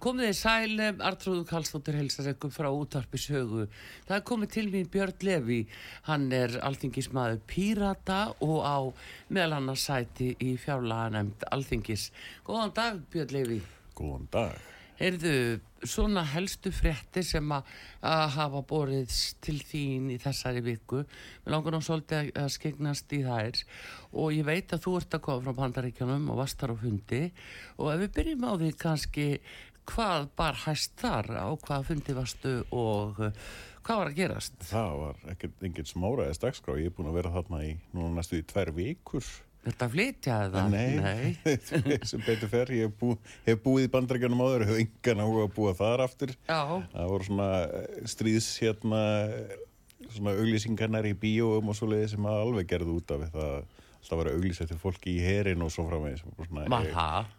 Komið þið sælum, Artrúðu Karlsdóttir helsarreikum frá útarpis högu. Það er komið til mín Björn Levi, hann er alþingismæður Pírata og á meðal hann að sæti í fjárlaga nefnd alþingis. Góðan dag Björn Levi. Góðan dag. Heyrðu, svona helstu frétti sem að hafa borið til þín í þessari viku. Mér langar nú svolítið að skegnast í þær og ég veit að þú ert að koma frá Pandaríkjanum og vastar á hundi og ef við byrjum á því kannski hvað bar hæst þar á hvað fundi varstu og uh, hvað var að gerast? Það var ekkert enginn smáraðist dagskrá, ég er búin að vera þarna í núna næstu í tvær vikur Þetta flytjaði það? Nei, Nei. sem betur fer, ég hef, bú, hef búið í bandrækjanum áður, hef engan áhuga að búa þar aftur Já. Það voru svona eh, stríðs hérna svona auglýsingarnar í bíóum og svo leiði sem að alveg gerði út af það alltaf að vera auglýs eftir fólki í herin og svo frá mig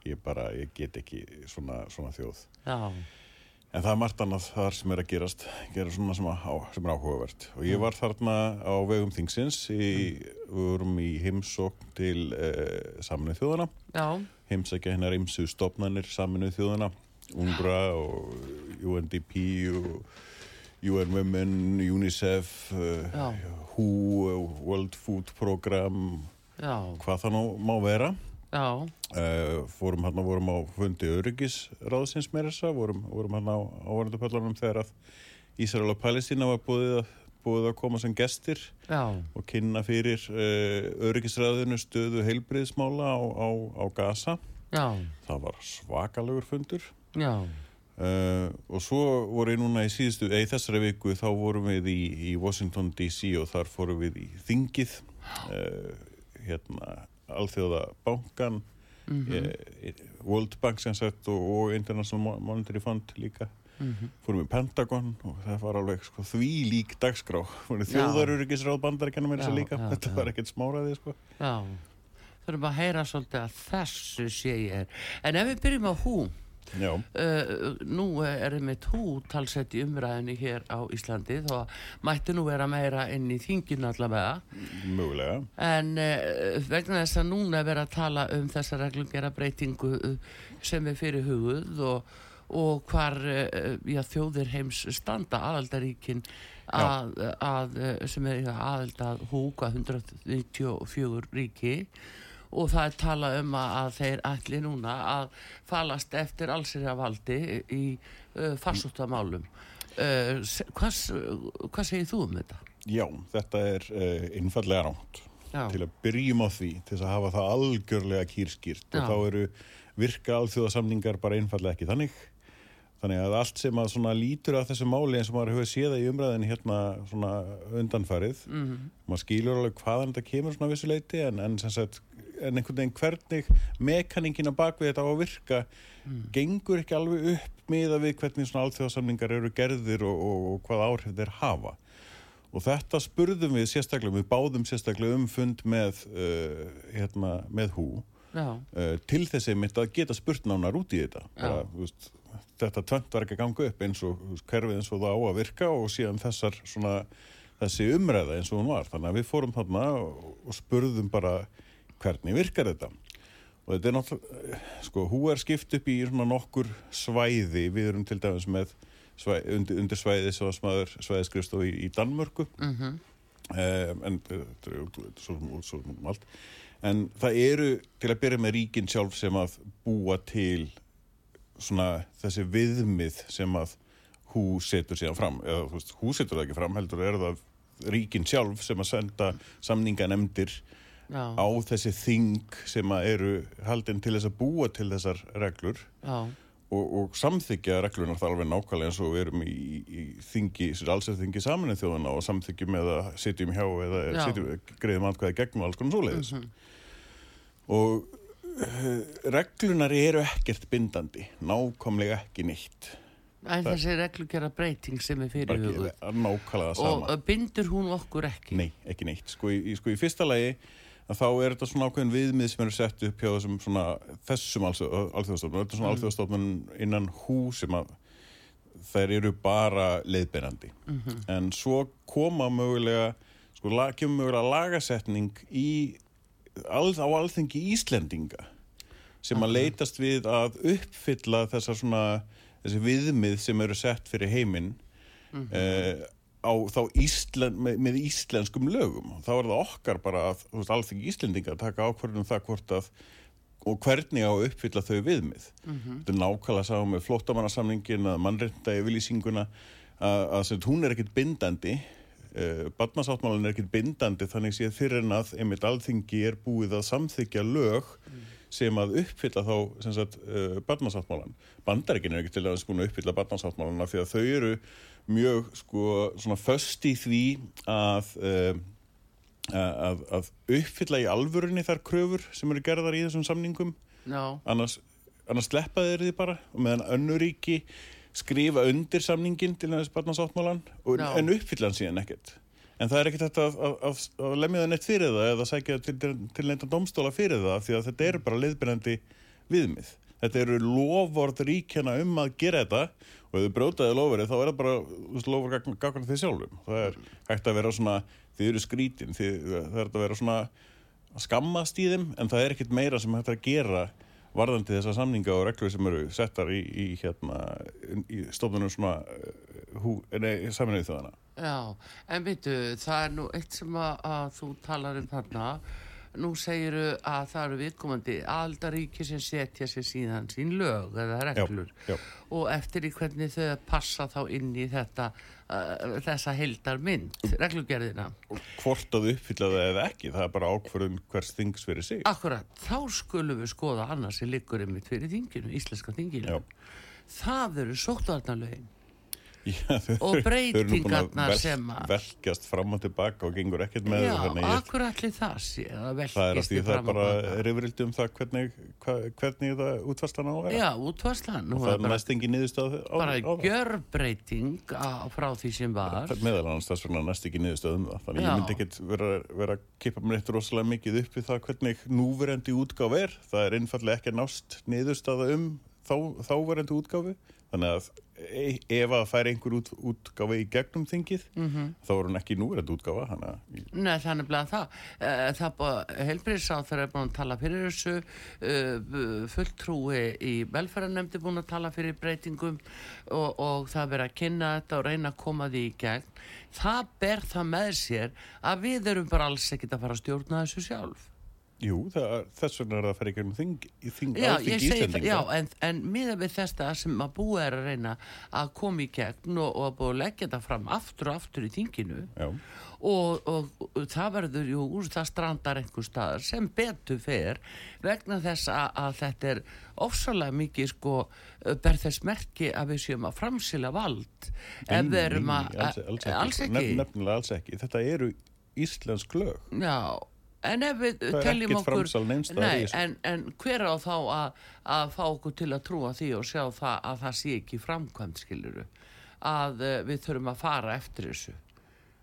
ég, ég bara, ég get ekki svona, svona þjóð. Já. en það er margt annað þar sem er að gerast gera svona sem, á, sem er áhugavert. Og ég var þarna á vegum þingsins í, við vorum í heimsókn til eh, saminuð þjóðana heimsækja hennar eimsu stopnarnir saminuð þjóðana UNRWA og UNDP og UN Women, UNICEF uh, WHO, World Food Program Já. hvað það nú má vera uh, fórum hérna vorum á fundi öryggisráðsins með þessa vorum, vorum hérna á ávarendupallanum þegar að Ísrael og Palestína var búið að, búið að koma sem gestir Já. og kynna fyrir uh, öryggisráðinu stöðu heilbriðsmála á, á, á Gaza Já. það var svakalegur fundur Uh, og svo voru ég núna í síðustu eða í þessari viku þá vorum við í, í Washington DC og þar fórum við í Þingið hérna Alþjóða bankan mm -hmm. eh, World Bank sem sagt og, og International Monetary Fund líka mm -hmm. fórum við Pentagon og það var alveg sko, því lík dagskrá þjóðarurikisráð bandaríkjanum er þess að líka já, þetta já. var ekkert smáraði sko. Já, þurfum að heyra svolítið að þessu sé ég er en ef við byrjum á hú Uh, nú er einmitt hú talsett í umræðinni hér á Íslandi þá mætti nú vera meira inn í þingin allavega. Mögulega. En uh, vegna þess að núna er verið að tala um þessa reglungera breytingu sem er fyrir hugud og, og hvar uh, já, þjóðir heims standa aðaldaríkin að, að, sem er aðaldað húka 194 ríki og það er talað um að þeir ætli núna að falast eftir allsirja valdi í uh, farsóttamálum. Uh, hvað, hvað segir þú um þetta? Já, þetta er uh, einfallega ránt til að byrjum á því til að hafa það algjörlega kýrskýrt. Og þá eru virka alþjóðasamningar bara einfallega ekki þannig. Þannig að allt sem að svona lítur að þessu máli eins og maður hefur séð það í umræðinu hérna svona undanfarið, mm -hmm. maður skýlur alveg hvaðan þetta kemur svona vissuleiti en, en, sagt, en einhvern veginn hvernig mekaningina bak við þetta á að virka mm. gengur ekki alveg upp með að við hvernig svona alþjóðasamlingar eru gerðir og, og, og hvað áhrif þeir hafa. Og þetta spurðum við sérstaklega, við báðum sérstaklega um fund með, uh, hérna, með hú uh, til þessi mitt að geta spurt nánar út í þetta. Bara, veist, þetta tvönt var ekki að ganga upp eins og kerfið eins og það á að virka og síðan þessar svona þessi umræða eins og hún var þannig að við fórum þarna og spurðum bara hvernig virkar þetta? Og þetta er náttúrulega sko hú er skipt upp í svona nokkur svæði. Við erum til dæmis með svæ, undir, undir svæði var smaður svæðiskrifstof í, í Danmörku. Mm -hmm. um, en þetta er svo, svo allt. En það eru til að byrja með ríkin sjálf sem að búa til svona þessi viðmið sem að hú setur síðan fram. Eða hú setur það ekki fram heldur er það ríkin sjálf sem að senda samninganemdir á þessi þing sem eru haldinn til þess að búa til þessar reglur Já. og, og samþykja reglunar það alveg nákvæmlega eins og við erum í, í þingi, allsefþingi saminnið þjóðana og samþykjum eða sitjum hjá eða sitjum, greiðum aðkvæði gegnum alls konar svoleiðis. Mm -hmm. og uh, reglunar eru ekkert bindandi nákvæmlega ekki neitt. En þessi reglugera breyting sem er fyrir huguð Nákvæmlega sama. Og bindur hún okkur ekki? Nei, ekki neitt. Sko í, sko, í fyrsta lagi þá er þetta svona ákveðin viðmið sem eru sett upp hjá þessum svona, þessum alþjóðastofnun, þetta er svona mm. alþjóðastofnun innan hú sem að þær eru bara leiðbeinandi mm -hmm. en svo koma mögulega sko, kemur mögulega lagasetning í, al, á alþengi Íslendinga sem að leitast við að uppfylla þessar svona þessi viðmið sem eru sett fyrir heiminn mm -hmm. eh, á þá Íslen, með, með íslenskum lögum þá er það okkar bara að allþengi Íslendinga taka ákvarðunum það hvort að og hvernig á að uppfylla þau viðmið mm -hmm. þetta er nákvæmlega sá með flóttamannasamningin að mannreynda í viljýsinguna að, að, að hún er ekkit bindandi uh, badnasáttmálun er ekkit bindandi þannig séð fyrir en að einmitt alþingi er búið að samþykja lög mm. sem að uppfylla þá uh, badnasáttmálan bandaríkin er ekkit til að uppfylla badnasáttmáluna því að þau eru mjög sko svona föst í því að uh, að, að uppfylla í alvörunni þar kröfur sem eru gerðar í þessum samningum no. annars, annars sleppaði þið bara og meðan önnuríki skrifa undir samningin til þess barnasáttmálan no. en uppfylla hann síðan ekkert en það er ekkert þetta að, að, að, lemja það neitt fyrir það eða sækja til, til, til neitt að domstóla fyrir það því að þetta eru bara leiðbyrjandi viðmið þetta eru lofvort ríkjana um að gera þetta og ef þau brótaði lofverið þá er það bara lofvort gagna því sjálfum. Það er hægt að vera svona þið eru skrítin þið, það er að vera svona skammast í þeim en það er ekkit meira sem hægt að gera varðandi þessa samninga og reglur sem eru settar í, í, hérna, í stofnunum svona uh, saminuð þjóðana Já, en veitu, það er nú eitt sem að, að þú talar um þarna nú segiru að það eru viðkomandi aldaríki sem setja sér síðan sín lög eða reglur. já, já. og eftir í hvernig þau passa þá inn í þetta uh, þessa heldar mynd, reglugerðina? og hvort að uppfylla það eða ekki það er bara ákverðun hvers þings fyrir sig. Akkurat, þá skulum við skoða annars sem liggur einmitt fyrir þinginu, íslenska þinginu. Já. það eru sóttvarnalögin Já, og breytingarnar sem að velkjast fram og tilbaka og gengur ekkert með já, akkur allir það sé það er að því það er bara reyfrildi um það hvernig, hvernig það útvarslan á að vera. Já, útvarslan og það er næst engin niðurstöð bara gjör breyting frá því sem var. meðal annars þess vegna næst ekki niðurstöð um það. Þannig ég myndi ekkert vera, vera að kipa mér eitt rosalega mikið upp við það hvernig núverendi útgáf er. Það er einfallega ekki nást niðurstöða um þá, þáverendi útgáfi þannig að e, ef að fær einhver út, útgáfa í gegnum þingið mm -hmm. þá er hún ekki núrætt útgáfa hana. Nei, þannig bleið að það eh, það búið helbriðsáð þegar er búin að tala fyrir þessu eh, fulltrúi í velferðarnemndi búin að tala fyrir breytingum og, og það verið að kynna þetta og reyna að koma því í gegn það ber það með sér að við erum bara alls ekkit að fara að stjórna þessu sjálf Jú, það, þess vegna er það að fara ykkur um þing, þing já, segi það, já, en, en miða við þetta sem að búa er að reyna að koma í gegn og, og að búa að leggja þetta fram aftur og aftur í þinginu og, og, og það verður, jú, úr það strandar einhver staðar sem betur fer vegna þess að, að þetta er ofsalega mikið sko ber þess merki að við séum að framsila vald en við erum að, ekki, alls ekki. Nefnilega alls ekki, þetta eru Íslensk lög. Já en ef við teljum okkur nei, en, en hver á þá að, að fá okkur til að trúa því og sjá það að það sé ekki framkvæmt skiluru að uh, við þurfum að fara eftir þessu.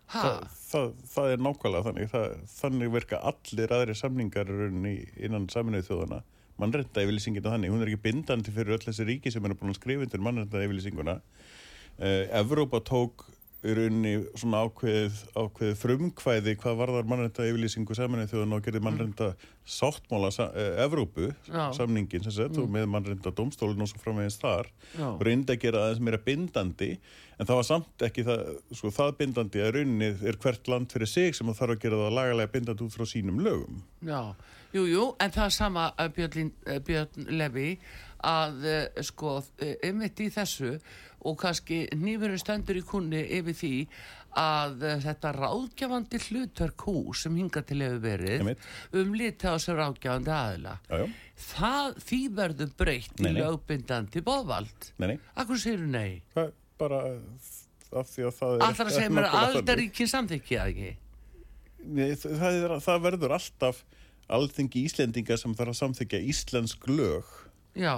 Þa, það, það er nákvæmlega þannig. Það, þannig verka allir aðri samningar innan saminuð þjóðana mannrenda yfirlýsingina þannig, hún er ekki bindandi fyrir öll þessi ríki sem er búin að skrifa undir mannrenda yfirlýsinguna uh, Evrópa tók í rauninni svona ákveð, ákveð frumkvæði hvað varðar mannrænta yfirlýsingu samanlega þegar það gerði mannrænta sáttmála uh, Evrópu, Já. samningin sem sett mm. og með mannrænta domstólun og svo framvegist þar Já. og reyndi að gera aðeins meira bindandi en það var samt ekki það, sko, það bindandi að rauninni er hvert land fyrir sig sem það þarf að gera það lagalega bindandi út frá sínum lögum Já, jú, jú, en það er sama uh, Björn, uh, Björn Levi að sko, einmitt í þessu og kannski nýfurinn stendur í kunni yfir því að uh, þetta ráðgjafandi hlutverk hú sem hinga til hefur verið um liti á þessu ráðgjafandi aðila já, já. Það, því verður breytt í lögbindandi bóðvald Nei, nei. Akkur séu nei? Það bara af því að það er Alltaf að segja mér að aldaríkinn samþykja ekki? Nei, það, er, það verður alltaf alþengi íslendinga sem þarf að samþykja íslensk lög. Já,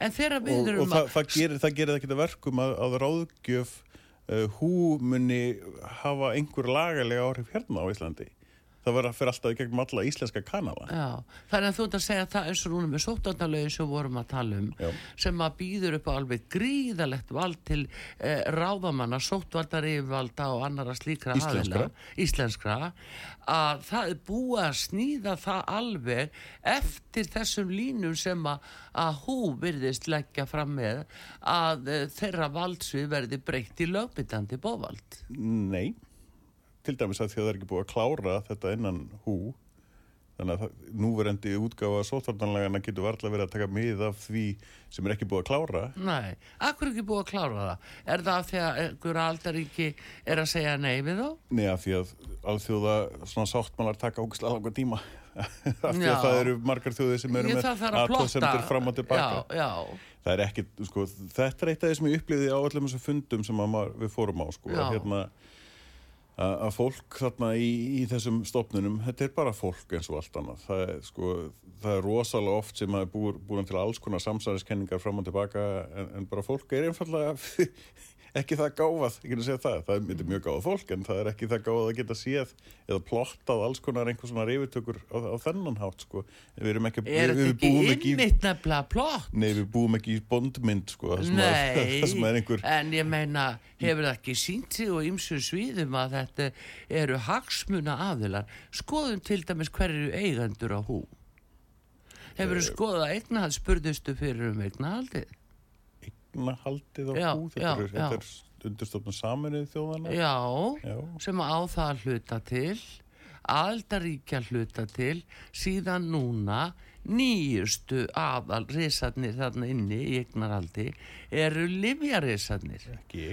en þegar við erum og, og það, það gerir það gerir það verkum að, að ráðgjöf uh, hú muni hafa einhver lagalega áhrif hérna á Íslandi það verður að fyrir alltaf í gegnum alla íslenska kanala. Já, þannig að þú ert að segja að það eins og núna með sóttarnalögin sem vorum að tala um Já. sem að býður upp á alveg gríðalegt vald til eh, ráðamanna sóttvaldar yfirvalda og annara slíkra íslenskra. aðila, íslenskra? Að það er búið að snýða það alveg eftir þessum línum sem að, að hú virðist leggja fram með að eh, þeirra valdsvið verði breytt í lögbindandi bóvald. Nei til dæmis að því að það er ekki búið að klára þetta innan hú þannig að núverendi útgáfa sótvartanlegana getur varðlega verið að taka mið af því sem er ekki búið að klára Nei, akkur ekki búið að klára það? Er það af því að einhverja aldaríki er að segja nei við þá? Nei, af því að alþjóða svona sáttmálar taka ógæslega langa tíma af því að það eru margar þjóði sem eru með aðtóðsendur fram og tilbaka já, já. það er ekki, sko, þetta er eitt af því sem ég upplýði á öllum þessum fundum sem við fórum á, sko, að hérna að fólk þarna í, í þessum stopnunum, þetta er bara fólk eins og allt annað. Það er, sko, það er rosalega oft sem að búin til alls konar samsæðiskenningar fram og tilbaka en, en bara fólk er einfallega ekki það gáfað, ég kan að segja það. Það er mjög gáfað fólk en það er ekki það gáfað að geta séð eða plottað alls konar einhvers svona reyfitökur á, á þennan hátt sko. Við erum ekki Er við, þetta ekki innmitt nefnilega plott? Nei, við búum ekki í bondmynd sko það sem, að, er einhver en ég meina, hefur það ekki sínt sig og ymsum svíðum að þetta eru hagsmuna aðilar skoðum til dæmis hverju eigandur á hú. Hefur þú skoðað eignahald spurðustu fyrir um eignahaldið? Eignahaldið á já, hú þetta já, er, já. er undirstofnum saminuð þjóðana já, sem á það hluta til aldaríkja hluta til síðan núna nýjustu aðal reysarnir þarna inni í eignarhaldi eru livjareysarnir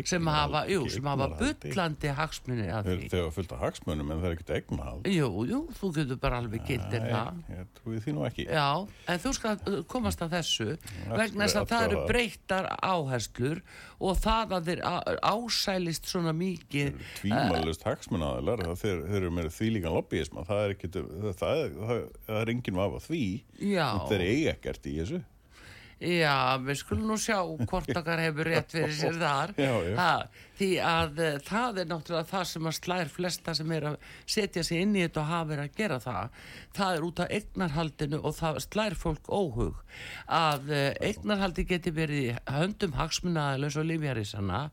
sem hafa, jú, sem hafa byllandi hagsmunni að því. þegar það fylgta hagsmunum en það er ekkert eignarhald. Jú, jú, þú getur bara alveg gildir það ég trúi því nú ekki. Já, en þú skal uh, komast að þessu vegna þess að það eru breyttar áherslur og það að þeir ásælist svona mikið tvímalust hagsmunaðilar þeir eru með því líkan lobbyism það er, það er, er enginn af að því. Það er eiga ekkert í þessu Já, við skulum nú sjá hvort okkar hefur rétt fyrir sér þar. Já, já. Ha, því að uh, það er náttúrulega það sem að slær flesta sem er að setja sig inn í þetta og hafa verið að gera það. Það er út af eignarhaldinu og það slær fólk óhug að uh, eignarhaldi geti verið höndum hagsmunaðalus og lífjarísana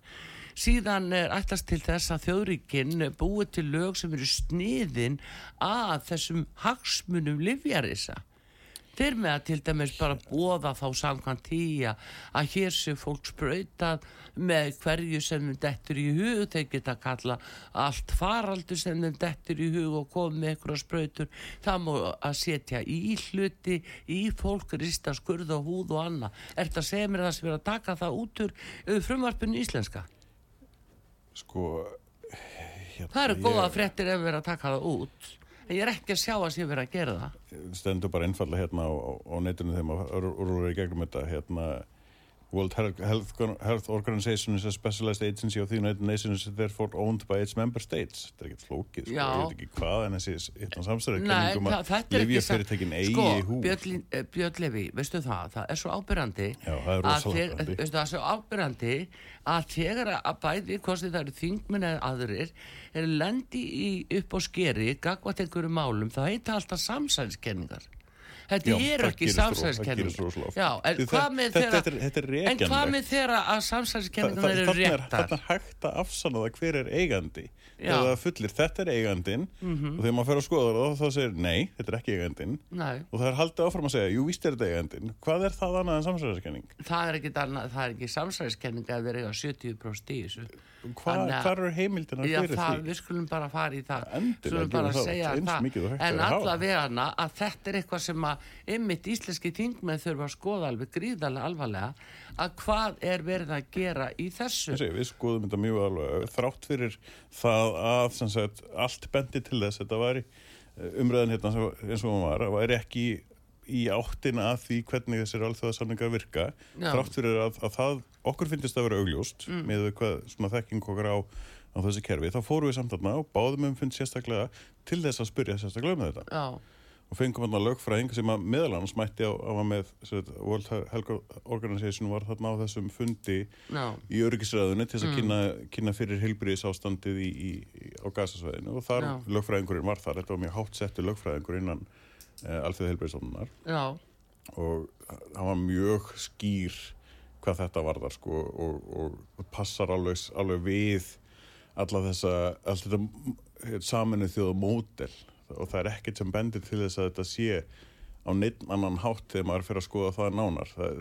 síðan er ættast til þess að þjóðríkinn búið til lög sem eru sniðin að þessum hagsmunum lífjarísa þeir með að til dæmis bara bóða þá samkvæmt tíja að hér sé fólk sprautað með hverju sem þeim dettur í hug. Þeir geta að kalla allt faraldur sem þeim dettur í hug og koma með einhverja sprautur. Það má að setja í hluti í fólk, rista, skurða, húð og anna er þetta að segja mér það sem er að taka það út úr frumvarpinu íslenska? Sko hérna, það eru góða ég... frettir ef við erum að taka það út ég er ekki að sjá að sé verið að gera það. Stendur bara einfalla hérna á, á netinu þegar maður rúður í gegnum þetta hérna World Health, Health Organization is a specialized agency of the United Nations therefore owned by its member states. Þetta er ekkert flókið, sko, ég veit ekki hvað en þessi hérna samstæður kenningum að lifja fyrirtekin eigi sko, í hú Björn Levi, veistu það, það er svo ábyrrandi Já, það er rosalega ábyrrandi veistu það er svo ábyrrandi að þegar að bæði, hvort það eru þingminn eða aðrir, er lendi í, upp á skeri, gagvat einhverju málum þá heita alltaf samsæðiskenningar þetta Já, er ekki samsæðiskenning en en hvað með þeirra að samsæðiskenningar eru réttar? þetta er hægt að afsanna það hver er eigandi þegar það fullir þetta er eigandin mm -hmm. og þegar maður fer að skoða það þá segir nei, þetta er ekki eigandin nei. og það er haldið áfram að segja, jú víst er þetta eigandin hvað er það annað en samsæðiskenning? það er ekki, ekki samsæðiskenning að vera 70% í þessu. Hvað hva eru heimildina já, fyrir það, því? Við skulum bara fara í það. Bara það, það. er en allavega að þetta er eitthvað sem að ymmit íslenski þingmenn þurfa að skoða alveg gríðarlega alvarlega að hvað er verið að gera í þessu? Þessi, við skoðum þetta mjög alveg. Þrátt fyrir það að sagt, allt bendi til þess þetta var umræðin hérna sem- eins og hún var að væri ekki í áttina að því hvernig þessir alþjóðasamningar virka. Já. þrátt fyrir að, að það okkur finnst að vera augljóst Mm. með hvað þekking okkar á, á þessi kerfi. Þá fórum við samt þarna og báðum um fund sérstaklega til þess að spyrja sérstaklega um þetta. Já, og fengum hann að lögfræðing sem að meðal hans mætti á, að með sagt, World Health Organization var þarna á þessum fundi já, í öryggisræðunni til þess Mm. að kynna, kynna fyrir heilbriðis ástandið í, í, í, á gasasvæðinu og þar Já. lögfræðingurinn var þar, þetta var mjög hátt settu lögfræðingur innan e, alþjóð heilbriðisofnunar já, og hann var mjög skýr hvað þetta varðar sko og, og, og passar alveg, alveg við alla þessa, allt þetta saminu þjóða mótel og það er ekkert sem bendir til þess að þetta sé á neitt annan hátt þegar maður fyrir að skoða það nánar. Það,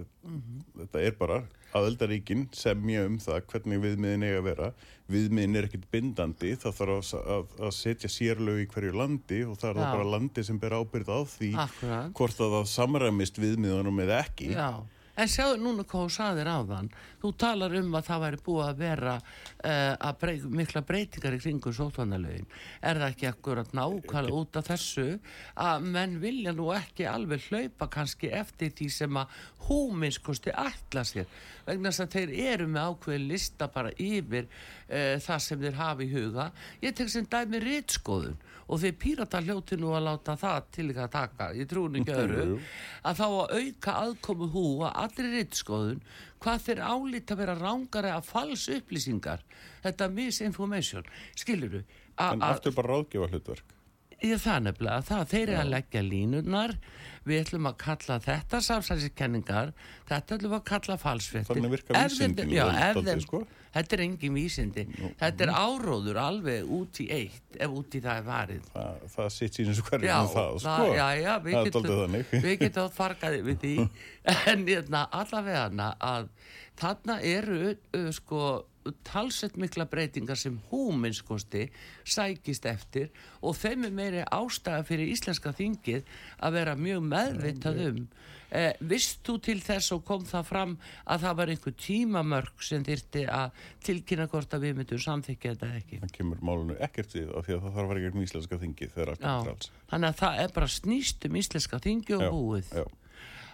þetta er bara aðeldaríkin semja um það hvernig viðmiðin eiga að vera. Viðmiðin er ekkert bindandi það þarf að, að, að setja sérlög í hverju landi og það er það bara landi sem ber ábyrð á því akkurat. hvort að það samræmist viðmiðunum eða ekki. Já, en sjáðu núna hvað þú saðir á þann þú talar um að það væri búið að vera uh, að brey, mikla breytingar í kringum sótvanalögin er það ekki akkurat nákvæmlega út af þessu að menn vilja nú ekki alveg hlaupa kannski eftir því sem að húminskosti ætla sér? Vegna þess að þeir eru með ákveðin lista bara yfir uh, það sem þeir hafa í huga. Ég tek sem dæmi rítskoðun og þeir pírata hljóti nú að láta það til ekki að taka, ég trúin ekki jú. að þá að auka aðkomu hú að allri rittskoðun hvað þeir álít að vera rángari að fals upplýsingar. Þetta misinformation. Skilur en aftur bara ráðgjöfa hlutverk? Ég það nefnilega, það þeir eru að leggja línurnar, við ætlum að kalla þetta samsæðiskenningar, þetta ætlum að kalla falsfrettir. Þannig virka Ef þeim- vísindin ef þeim, sko. Þetta er engin vísindi, þetta er áróður alveg út í eitt, ef út í það er varið. það, það sitt sín eins og hverjum Já, um það, það, sko. já, já, við það getum, við getum fargaði við því, en hérna, allavega að þarna eru uh, sko talsett mikla breytingar sem húminnskosti sækist eftir. Og þeim er meiri ástæða fyrir íslenska þingið að vera mjög meðvitað um eh, vist þú til þess og kom það fram að það var einhver tímamörk sem þyrti að tilkynna hvort að við myndum samþykja þetta ekki? Það kemur málunu ekkert við af því að það þarf að vera ekki um íslenska þingi þannig að það er bara snýst um íslenska þingi og Já, búið. já.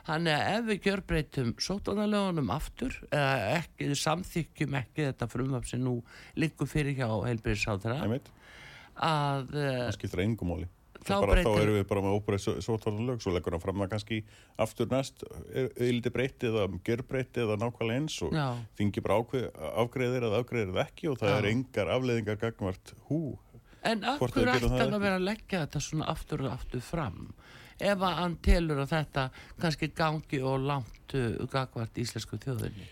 Þannig að ef við gjörbreytum sótanalögunum aftur, eða ekki, samþykjum ekki þetta frumvap sem nú liggur fyrir hjá heilbyrðisáðra, að uh, það skiptir engum máli Þá bara, þá breytir- erum við bara með óbreyð sótvarnalög svo leggur hann fram það kannski aftur næst eiliti breyti eða gjörbreytti eða nákvæmlega eins og Já. þingi bara afgreðir eða afgreðir ekki og það Já. er engar afleðingar gagvart hú En við ætti hann að vera að leggja þetta svona aftur og aftur fram? Ef að hann telur að þetta kannski gangi og langt uh, gagvart íslensku þjóðinni.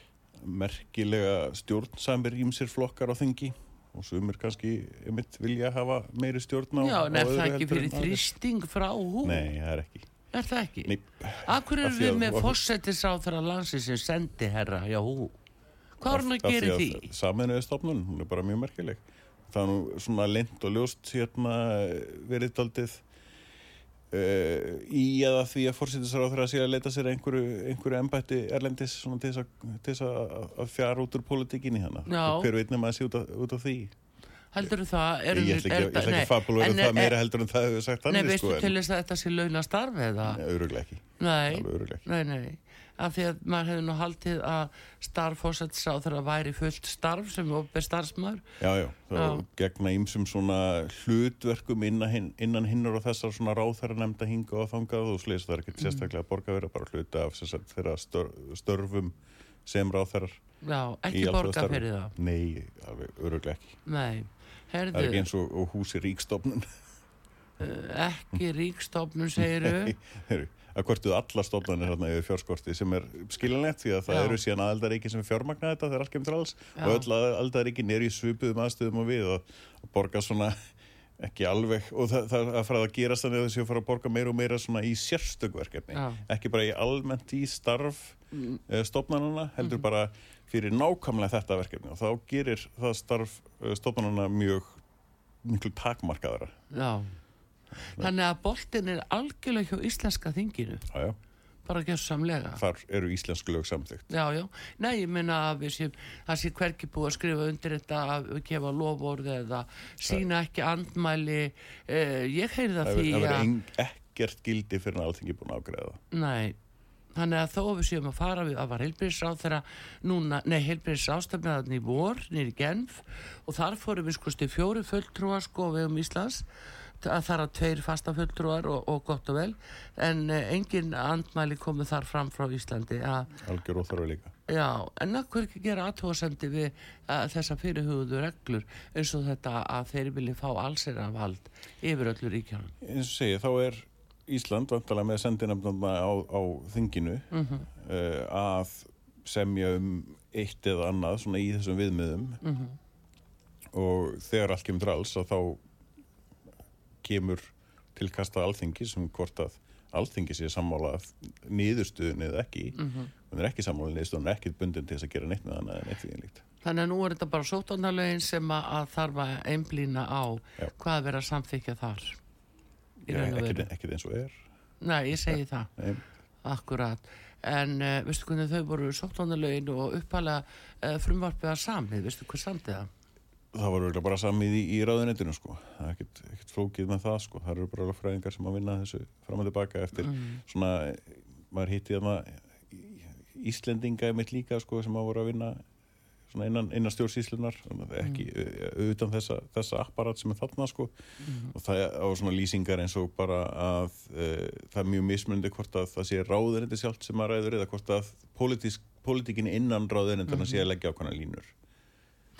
merkilega stjórnsamir ímsir flokkar á þingi og sumir kannski einmitt vilja hafa meiri stjórn á Já, en er það ekki fyrir þrýsting frá hú? Nei, það er ekki Er það ekki? Nei, Akkur eru við með og- fósettisáþara landsins sem sendi herra hjá hú? Hvað er hann að gera því því? Saminuði stofnun, hún er bara mjög merkileg það er nú svona lint og ljóst hérna verið daldið uh, í eða því að fórsýttisráður að sé að leita sér einhverju, einhverju embætti erlendis til þess að, fjara út úr pólitíkinni hérna Já. hver veit nema að sé út út af því Heldur það? Er ég ætla ekki að fabulera en það er- meira heldur en það hefur sagt Nei, þannig veistu sko, til þess að þetta sé launa starfi eða? en öruglega ekki, Nei, nei, nei. Af því að maður hefði nú haldið að starffósettisáþara væri fullt starf sem opið starfsmör. Já, já, þá Já. gegna ímsum svona hlutverkum innan, innan hinnur og þessar svona ráþæra nefnda hinga og þangað og slis það er Mm. ekkert sérstaklega borgarverða bara hluta af sagt, þeirra stör, störfum sem ráþærar Já, ekki borga fyrir það. Nei, alveg öruglega ekki Nei, Það er ekki herðu, eins og, og húsi ríkstofnun ekki ríkstofnun segiru. Heyrðu, að hvortuð allar stofnanir hérna yfir fjárskorti sem er skilinlegt því að það Já. eru síðan aðeldaríki sem fjármagna þetta þegar allt kemur til alls Já. og öll aðeldaríkin er í svipuðum aðstöðum og við og, borga svona ekki alveg og það, það að fara að gera þannig að þessi að fara að borga meira og meira svona í sérstökverkefni Já. ekki bara í almennt í starf mm. stofnanana, heldur Mhm. bara fyrir nákvæmlega þetta verkefni og þá gerir það starf stofnanana mjög miklu takmarkaðara Já. Þannig að boltin er algjörlega hjá íslenska þinginu, já, já. bara gjörsamlega. þar eru íslensk lög samþygt Já, já. Nei, ég meina að séum, það sé hverki búið að skrifa undir þetta að gefa lofórð eða sína ekki andmæli. Eh, ég heyrði það það því verður að... ein- ekkert gildi fyrir en alþingi búin að ágreða Nei, þannig að þó við séum að fara við að var heilbyrðisráð þegar núna, nei heilbyrðisráðstafnaðan í vor, nýri Genf og þar fórum við skoðst í fjóri fulltrúar sko við um Íslands að þar að tveir fasta fulltrúar og, og gott og vel en eh, engin andmæli komið þar fram frá Íslandi algjör óþarfi líka já, en hver ekki gera aðtóðasendi við að, þessa fyrirhugðu reglur eins og þetta að þeir vilja fá allsera vald yfir öllu ríkjanum eins og segi, þá er Ísland vantalega með sendinafnarna á, á þinginu Mhm. uh, að semja um eitt eða annað svona í þessum viðmiðum Mhm. og þegar allt kemur til alls að þá kemur tilkasta alþingi sem hvort að alþingi sé sammála niðurstuðin eða ekki Mhm. hún er ekki sammála niðurstuðin er ekki bundin til þess að gera neitt með hana en eitt því líkt Þannig að nú er þetta bara sóttanarlegin sem að, þarf að einblýna á Já. hvað er verið að samþykja þar. Ekkert veru. ekkert eins og er Nei, ég segi það, Nei, akkurat. En uh, veistu hvernig þau voru sóttanarlegin og uppalega uh, frumvarpið að samið, veistu hvað samtið það? var auðvitað bara samið í, í ráðunetinu sko. það er ekkert, ekkert flókið með það sko. það eru bara alveg fræðingar sem að vinna þessu fram og tilbaka eftir Mm. svona, maður hitti þarna Íslendinga í mitt líka sko, sem að voru að vinna innan, innan stjórnsíslunar ekki mm. utan þessa, þessa apparat sem er þarna sko. og það á svona lýsingar eins og bara að e, það er mjög mismundi hvort að það sé ráðunendi sjálft sem að ræður eða hvort að pólitíkin innan ráðunendana sé að leggja ákvæmna línur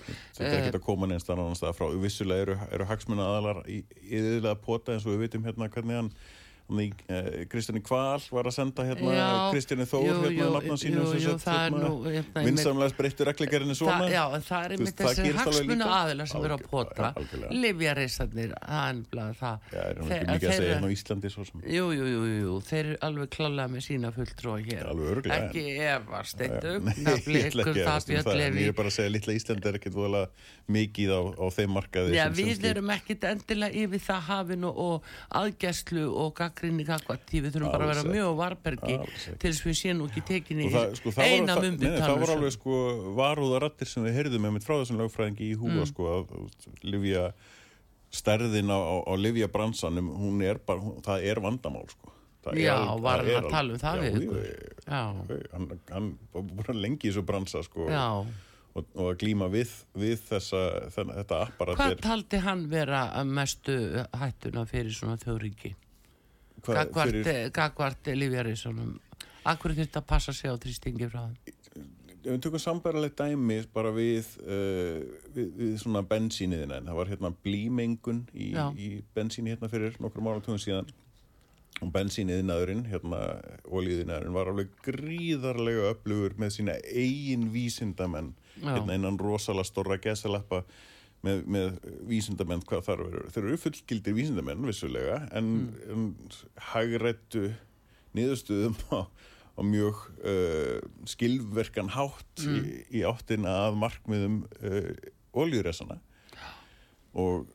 þetta er ekkert að koma neins annars staðar frá. Vissulega eru, eru hagsmuna aðalar í yfirlega pota eins og við vitum hérna hvernig hann eh, Kristján Kval var að senda hérna Já, Kristjáni Þór jú, hérna nafna sínum er hérna, nú, hérna, vinsamlega breyttu reglugerðinni svona já, en það er einmitt þessi hagsmuna aðila sem eru að Algjör- pota, livjareysarnir, það. Já, er ekki mikið að segja hérna á Íslandi Jú, jú, jú, þeir eru alveg klálega með sína fulltrúa hér. Ekki efast, ekki að það bjöllefi. ég er bara að segja litla Íslandi er ekkert voðalega mikið á, á þeim markaði Já, við erum ekkit endilega yfir það hafin og, og aðgæslu og gaggrinni kakvat því við þurfum bara að vera mjög varbergi til þess við séum ekki tekinni sko, eina nei, nei, það mumbi var alveg sko varúðarattir sem við heyrðum með mitt frá þessum lögfræðingi í húa Mm. sko að að livja stærðin á, á, á livja bransanum hún er bara, hún, það er vandamál sko Það Já, alveg- var hann að tala um það alveg- við já, ykkur? Já, hann, hann var búin lengi í þessu bransa sko já. og, og að glíma við, við þessa, þenn, þetta apparat Hvað taldi hann vera að mestu hættuna fyrir svona þjóðríki? Gagvart, Lífjaríssonum Akkur þurfti að passa sig á þrýstingi frá þeim? Ef við tökum sambærilegt dæmi bara við, uh, við, við svona bensíniðina en það var hérna blímengun í, í bensíni hérna fyrir nokkrum áratugum síðan. Og bensíniðnaðurinn hérna olíðinaðurinn var alveg gríðarlega öflugur með sína eigin vísindamenn. Já. hérna innan rosalega stóra gesalappa með, með vísindamenn hvað þar verður þeir eru fullgildir vísindamenn vissulega en, en hagrættu niðurstuðum á, á mjög uh, skilverkan hátt í, í áttina að markmiðum uh, oljuresana og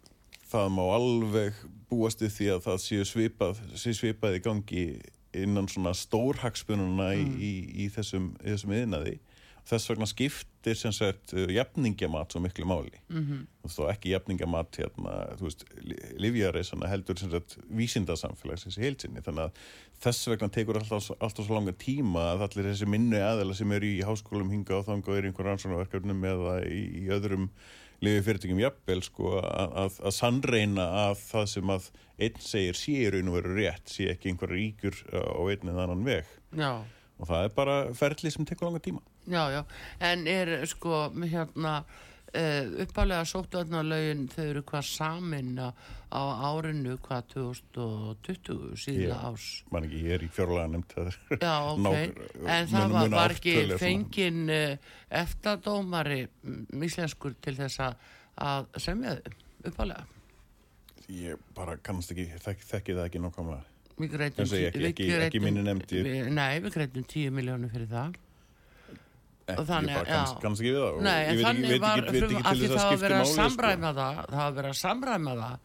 það má alveg búast við því að það séu svipað, séu svipað í gangi innan svona stórhagspununa í, í, í þessum, í þessum yðnaði þess vegna skiptir sem sagt uh, jafningjamat svo miklu máli. Mm -hmm. og þá ekki jafningjamat hérna, þú veist, livjari heldur sem sagt vísindasamfélagsins í heilsinni þannig að þess vegna tekur alltaf, alltaf svo langa tíma að allir þessi minnu aðeila sem eru í háskólum hinga og þanga og eru í einhverjum rannsóknarverkefnum eða í, í öðrum lifi fyrirtækjum jafnvel sko að, að, að sannreina að það sem að einn segir sé í raun og veru rétt sé ekki einhver ríkur á einn eða annan veg. Já, og það er bara ferli sem tekur langa tíma já, já En er sko hérna uh, uppálega sóttuðarnalögin þau eru hvað samin á, á árinu hvað 2020 síðla Já. árs man ekki, ég er í fjárlega nefnt Já, ok, Ná- en það mun- var, ekki fengin uh, eftadómari íslenskur til þess að- semja þau uppalega Ég bara kannast ekki, þek, þekki það ekki. Nei, við greitum 10 miljónu fyrir það. Þannig, ég bara kannast ekki við það. Nei, en þannig ekki, var, veit ekki, að því það var verið að sko. það, það var verið að samræma það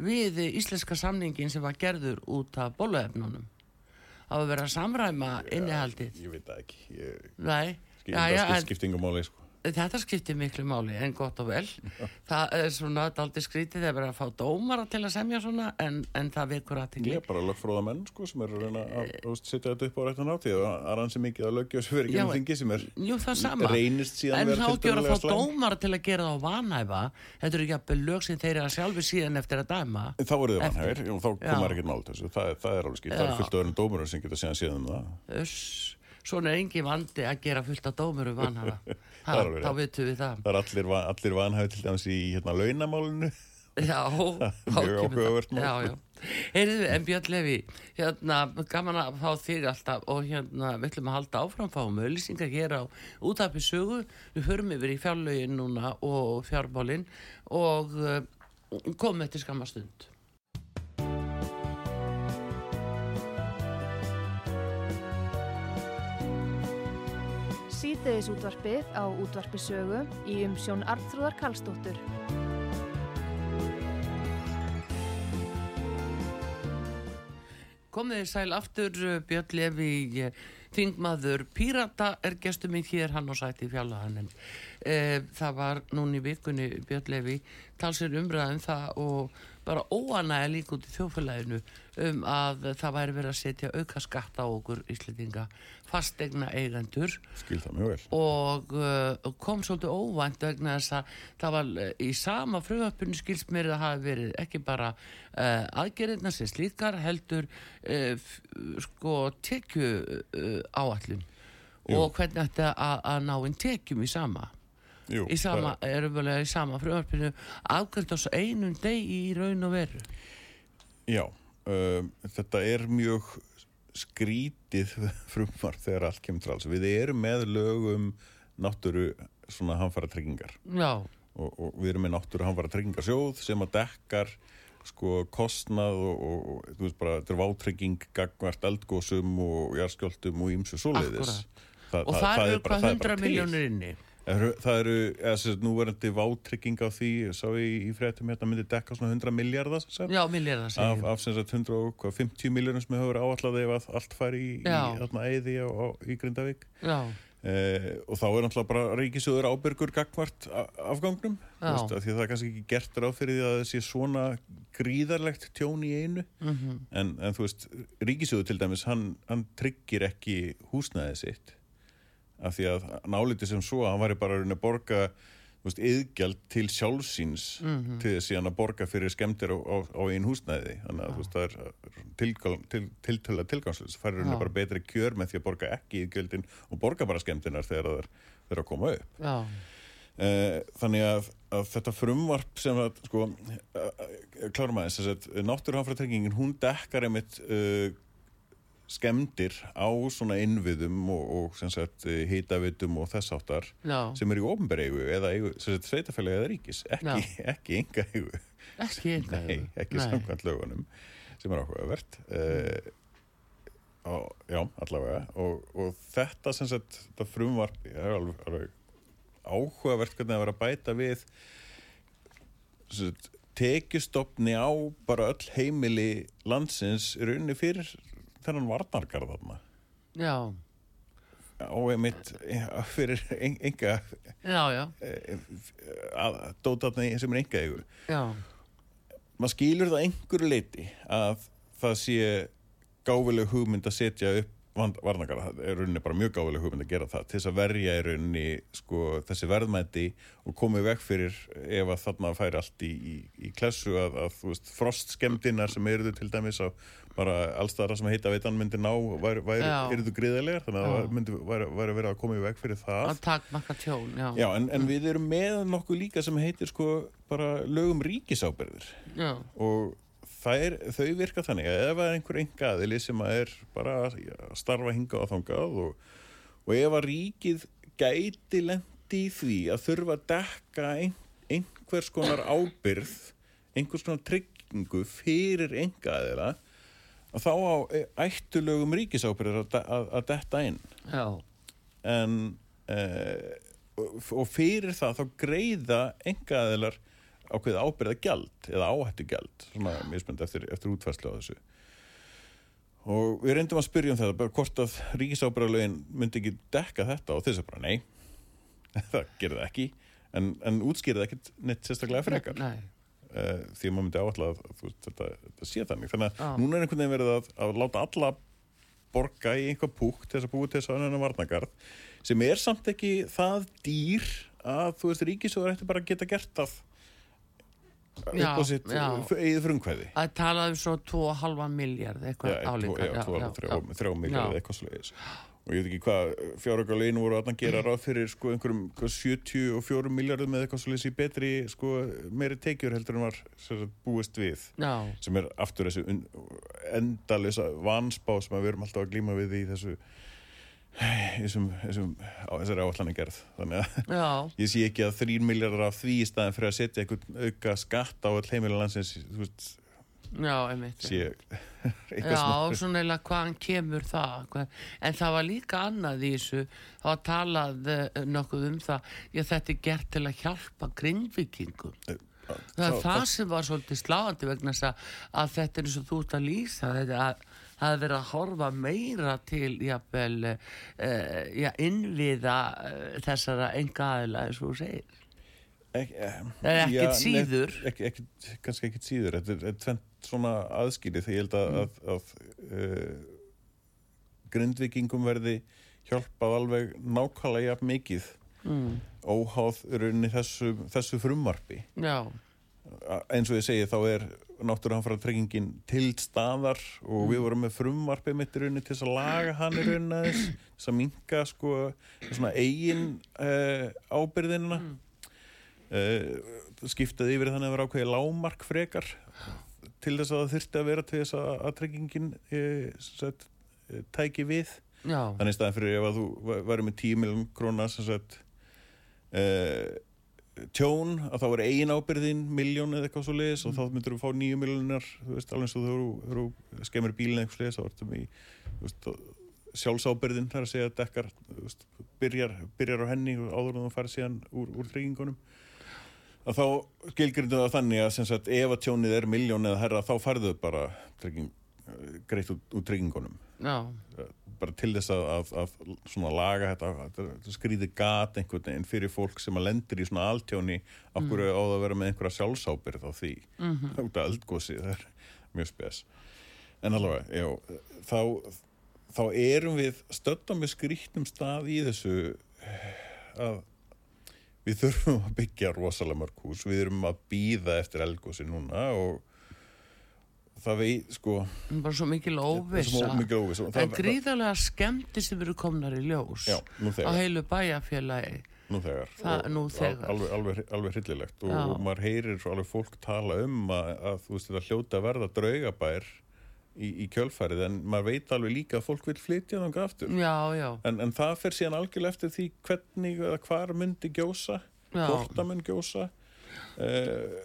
við íslenska samningin sem var gerður út af bóluefnunum. Það var verið að samræma innihaldið. Ég veit það ekki. Ég, Nei. Það skiptingum áli, sko. Þetta skiptir miklu máli en gott og vel. Það er svona aldrei skrítið þegar verið að fá dómara til að semja svona en, en það vekur aðtingli. Ég er bara lögfróða menn sko sem er að reyna að uh, setja þetta upp á réttan átíð og aðrann sem ekki að lögja þessu verið ekki um þingi sem er jú, reynist síðan verið að. En þá gjör að fá dómara til að gera það á vanhæfa. Þetta eru ekki að lög sem þeir eru að sjálfi síðan eftir að dæma. Þá voru þið vanhæfir og þá komar ekkert mált þessu. Það, það er alveg skipt. Það er um. Svona er engi vandi að gera fullt af dómuru vanhafa. þá veitum við það. Það er allir, allir vanhæfi til dæmis í hérna launamálinu. Já, mjög áhugavert Heyrðu, en Björn Levi hérna, gaman að fá þig alltaf og hérna, við ætlum að halda áfram fáum auðlýsingar hér á útafið sögu. Við förum yfir í fjárlögin núna og fjárbólin og uh, komum eftir skamastund síðdeðis útvarpið á útvarpisögu í umsjón Arnþróðar Karlsdóttur. Komið þið sæl aftur Björn Levi Þingmaður Pírata er gestur minn hér hann og sæti fjallahannin. E, það var núni vikunni Björn Levi talsir umræðin um það og bara óanæði líka út í þjófælæðinu um að það væri verið að setja auka skatt á okkur íslendinga fastegna eigendur og uh, kom svolítið óvænt vegna þess að það var uh, í sama fröðöpunni skilst mér að hafa verið ekki bara uh, aðgerðina sem slíkar heldur uh, sko tekju áallum og hvernig þetta að ná einn tekjum í sama Jú, í sama, í sama frumvarpinu. Afgjörð ás einum deg í raun og veru. Já, um, þetta er mjög skrítið frumvarp þegar allt kemur til alls. Við erum með lögum náttúru svona hanfara tryggingar og, og við erum með náttúru hanfara tryggingarsjóð sem að dekkar sko kostnað og, og, og þú veist bara þetta er vátrygging gagvart eldgósum og járskjöldum og ímsu svoleiðis. Þa, og það, það eru hvað 100 miljónir inni Það eru, eða þess að núverandi vátrygging á því, sá ég í fréttum hérna myndi dekka svona 100 miljardar Já, miljardar af, af sem sagt 150 miljónum sem hefur áalladið ef allt færi í, í hérna æði á, á, í Grindavík. Eh, og þá er náttúrulega bara ríkisjóður ábyrgur gagvart afgangnum. Veist, því það er kannski ekki gert ráð fyrir því að það sé svona gríðarlegt tjón í einu. Mm -hmm. en, en þú veist, ríkisjóður til dæmis hann, hann tryggir ekki húsnæðið sitt af því að nálítið sem svo að hann væri bara að borga yðgjald til sjálfsíns mm -hmm. til þess að borga fyrir skemmtir á, á, á einn húsnæði þannig að veist, það er tiltöla til, til, til, tilgangslis það færir henni bara betri kjör með því að borga ekki yðgjöldin og borga bara skemmtinar þegar það er, er að koma upp Já. Eh, þannig að, að þetta frumvarp sem að sko, klárum aðeins náttúruhanfratryggingin hún dekkar einmitt uh, skemdir á svona innviðum og, og hýtavitum og þess áttar no. sem eru í ofnberegu eða sveitafælega eða ríkis ekki, ekki enga eigu. Ekki enga eigu. ekki samkvæmt lögunum sem er áhugavert. Uh, og, já, allavega. Og, og þetta sem sagt þetta frumvarp er alveg, alveg áhugavert hvernig það var að bæta við sagt, tekjustofni á bara öll heimili landsins í rauninni fyrir þennan varnargarð þarna. Já. Og einmitt fyrir enga. Eh, að dótatni sem er enga eigu maður skýlur það einhverju leiti að það sé gáfileg hugmynd að setja upp varnakara, það er rauninni bara mjög gáfileg hugmynd að gera það til þess að verja í rauninni sko, þessi verðmætti og komið vekk fyrir ef að þarna færi allt í, í, í klessu að, að veist, frostskemdinar sem eruðu til dæmis á bara allstaðara sem heita veitan myndi ná væri, væri, eruðu griðilegar þannig að það myndi væri, væri verið að komið vekk fyrir það. Að takmaka tjón já. Já, en, en við erum með nokkuð líka sem heitir sko bara lögum ríkisáberðir og er, þau virka þannig að ef það er einhver enga aðili sem að er bara að starfa hinga á þangað og, og ef að ríkið gæti lendi í því að þurfa að dekka ein, einhvers konar ábyrð einhvers konar trygg, tryggingu fyrir enga aðeila að þá á ættulögum ríkisábyrðar að, að, að detta inn Já. en uh, og fyrir það þá greiða enga aðeilar ákveð ábyrða gjald eða áhættu gjald svona mismönd eftir, eftir útfærslu á þessu og við reyndum að spyrja um þetta bara hvort að ríkisábyrðarlögin myndi ekki dekka þetta og þess að bara nei það gerði ekki en, en útskýrði ekkert neitt sérstaklega frekar Nei. Uh, því að maður myndi áallega að þú, þetta, þetta sé þannig. Þannig að Já. núna er einhvern veginn verið að, að láta alla borga í einhver púk til þess að búi til þess að önna varnagarð sem er samt ekki það dýr að þú veist ríkisjóður ætti bara að geta gert Já, upp á sitt eigið frumkvæði. Að tala um svo 2,5 miljard eitthvað álíka. já, tvo, þrjá, þrjá miljardi Já. eitthvað slegis og ég veit ekki hvað fjáröggalegin voru að gera ráð fyrir sko einhverjum hvað, 74 miljardum eða eitthvað í betri sko meiri tekjur heldur en var sagt, búist við. Já, sem er aftur þessu endalösa vansbá sem við erum alltaf að glíma við í þessu þessum, þessum á þessari áallan gerð þannig að já, ég sé ekki að 3 miljardar af því í staðin fyrir að setja einhvern auka skatt á all heimilega landsins þú veist, já, einmitt sé eitthvað Já, svona. eða hvaðan kemur það en það var líka annað í þessu það var talað uh, nokkuð um það já, þetta er gert til að hjálpa grindvikingum það er það sem var svolítið sláandi vegna að, að þetta er eins og þú ert að lýsa þetta að það er verið að horfa meira til jafnvel uh, já, innviða uh, þessara enga aðila eins og þú segir Ek, er ekkert síður. ekki, ekki, kannski ekkert síður. Þetta er, tvent svona aðskilið þegar ég held að, að, að uh, grindvikingum verði hjálpað alveg nákvæmlega mikið. Mm. óháð rauninni þessu, þessu frumvarpi. Já, eins og ég segi þá er náttúrulega tryggingin til staðar og við vorum með frumvarpi mitt í rauninni til þess að laga hann í aðeins þess að minka sko svona eigin uh, ábyrðinina mm. Skiptaði yfir þannig að vera ákveði lámark frekar til þess að það þyrfti að vera til þess að, uh, set, uh, tæki við. Já, þannig staðan fyrir ef að þú væri með 10 miljón króna sem sagt uh, tjón að þá er ein ábyrðin miljón eða eitthvað svo leiðis og þá myndur þú fá 9 miljónar þú veist alveg eins og þú eru skemmir bílinn eitthvað leiðis þá ertum þú veist, sjálfsábyrðin þar að segja að dekkar þú byrjar, byrjar á henni og áður en þú farið síðan úr, úr tryggingunum að þá skilgrindu það þannig að sagt ef að tjónið er miljón eða herra þá farðu bara trygging, greitt út, úr tryggingunum. Já, bara til þess að, að, að svona laga þetta, þetta, skrýði gat einhvern veginn fyrir fólk sem að lendir í svona altjóni. Okkur mm. á það að vera með einhverja sjálfsábyrð á því? Mm -hmm. út af eldgósi það er mjög spes. En alveg, já, þá þá erum við stötta með skrýttum stað í þessu að við þurfum að byggja rosalega mörg hús, við erum að býða eftir eldgósi núna og það veit, sko bara svo mikil og en gríðarlega skemmti sem eru komnar í ljós Já, á heilu bæjarfélagi. Nú þegar. Og nú þegar. al- Alveg, alveg, alveg hryllilegt. Og, og maður heyrir alveg fólk tala um að, að þú veist þetta hljóta verða draugabær í, í kjölfærið en maður veit alveg líka að fólk vil flytja þangað aftur. Já, já, en, en það fer síðan algjörlega eftir því hvernig eða hvar myndi gjósa hvort það mun gjósa uh,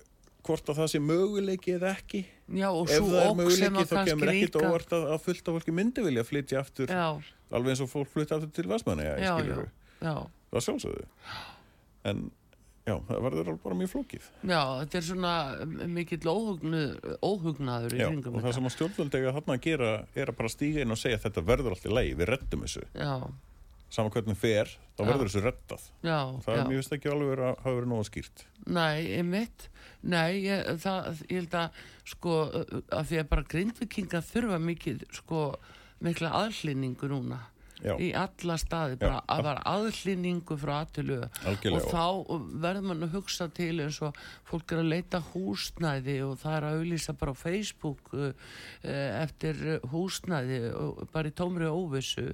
hvort að það sé möguleiki eða ekki. Já ef það er möguleiki að þá kemur ekkit óvart að, að fullt af fólki myndi vilja flytja aftur já, alveg eins og fólk flytja aftur til já. Það sjálfsögðu. En já, það verður alveg bara mjög flókið. Já, þetta er svona mikill óhugnaður í já, kringum og það sem að stjórnvöld eiga þarna að gera er að bara stíga inn og segja að þetta verður allt í lagi, við reddum þessu. Já, saman hvernig fer, þá Já. verður þessu reddað. Já, það já. er mjög veist ekki alveg að hafa verið nóga skýrt. Nei, einmitt. Nei, ég, það, ég held að sko, að því að bara grindvikinga þurfa mikið, sko mikla aðhlýningu núna já, í alla staði, bara að var aðhlýningu frá aðtölu og þá verður mann að hugsa til eins og fólk er að leita húsnæði og það er að auðlýsa bara á Facebook uh, uh, eftir uh, húsnæði og bara í tómri óvissu.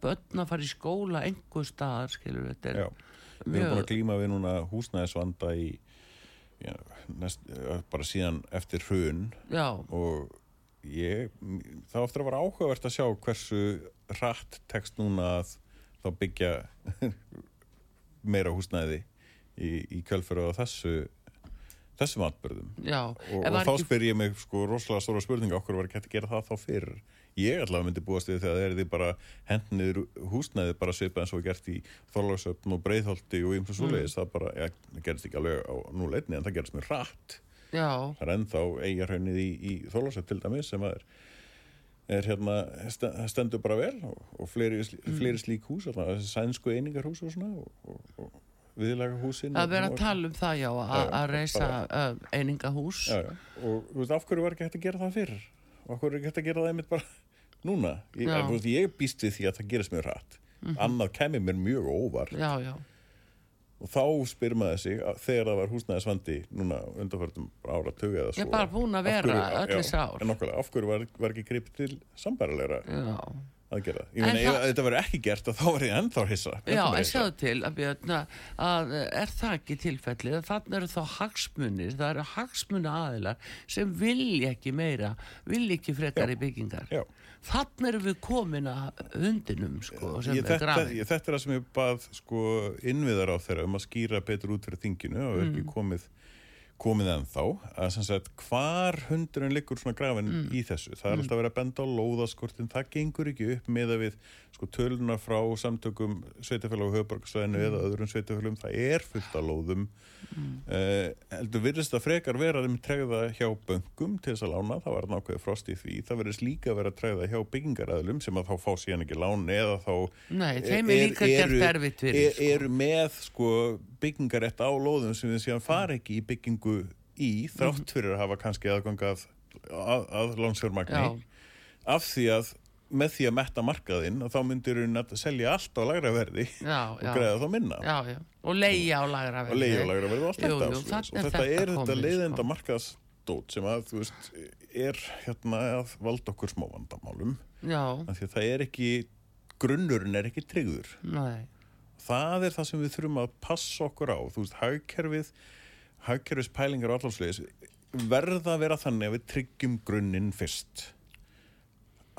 Börn að fara í skóla einhver staðar, skilur þetta já, er við erum búin að glíma við núna húsnæðisvanda í já, næst, bara síðan eftir hrun. Og ég, það að vera áhugavert að sjá hversu rætt tekst núna að þá byggja meira húsnæði í, í kjölfur á þessu þessum atbyrðum Já, og, og þá spyr ég mig sko rosalega stóra spurninga okkur var ekki hægt að gera það þá fyrir ég allavega myndi búast við þegar það er því bara hendniður húsnæði bara svipa eins og gert í Þorlagsöfn og Breitholti og ímsu súleis, mm. það bara, ja, það gerist ekki alveg á núleitni en það gerist mjög rætt það er ennþá eigarhaunnið í, í Þorlagsöfn til dæmis sem er, er hérna stendur bara vel og, og fleiri, mm. fleiri slík hús sænsku einingarhús og svona og, og, viðlaga húsin að vera að tala um það já að reysa uh, einingahús. Já, já. og þú veist af hverju var ekki hægt að gera það fyrir og af hverju er ekki hægt að gera það einmitt bara núna? Ég, veist, ég býst við því að það gerist mjög rætt mm -hmm. annað kemur mér mjög óvar já já og þá spyr maður sig að þegar það var húsnæðisvandi núna undanfærtum ára tögu eða svo ég er bara búin að vera allir sár en okkur, af hverju var, var ekki grip til sambarilegra að gera ég meina, ef þetta verður ekki gert þá er ég ennþá hissa. Já, en sjáðu til að, björna, að er það ekki tilfellið? Þannig eru þá hagsmunir það eru hagsmuna aðilar sem vilja ekki meira vilja ekki frekar já. í byggingar. Já. Þannig eru við komin að hundinum sko, ég, þetta, ég, þetta er það sem ég bað sko, innviðar á þeirra um að skýra betur út fyrir þinginu og ekki mm. komið komið ennþá að sem sagt hvar hundurinn liggur svona grafin mm. í þessu það er mm. alltaf að vera að benda á lóðaskortin það gengur ekki upp með að við sko töluna frá samtökum sveitafélag og höfbarkasvæðinu mm. eða öðrum sveitafélagum það er fullt af lóðum uh, heldur virðist að frekar vera um tregða hjá böngum til þess að lána það var nákvæði frost í því það verðist líka vera að tregða hjá byggingaræðlum sem að þá fá síðan ekki lán eða þá Nei, er, eru, er, sko. eru með sko byggingarætt á lóðum sem við síðan fara ekki í byggingu í þrátt mhm. fyrir að hafa kannski aðgangað að, að lónsfjörnmagni af því að með því að metta markaðinn og þá myndir hún að selja allt á lagra verði já, og já. greiða þá minna. Já, og leia á lagra verði og leia á lagra verði og allt jú, þetta jú, og þetta, þetta er þetta leiðenda sko. markaðsdót sem að þú veist er hérna að valda okkur smá vandamálum. Að það er ekki grunnurinn er ekki tryggður. Nei. það er það sem við þurfum að passa okkur á. Þú veist, hagkerfið hagkerfispælingar og allarslegis verða að vera þannig að við tryggjum grunninn fyrst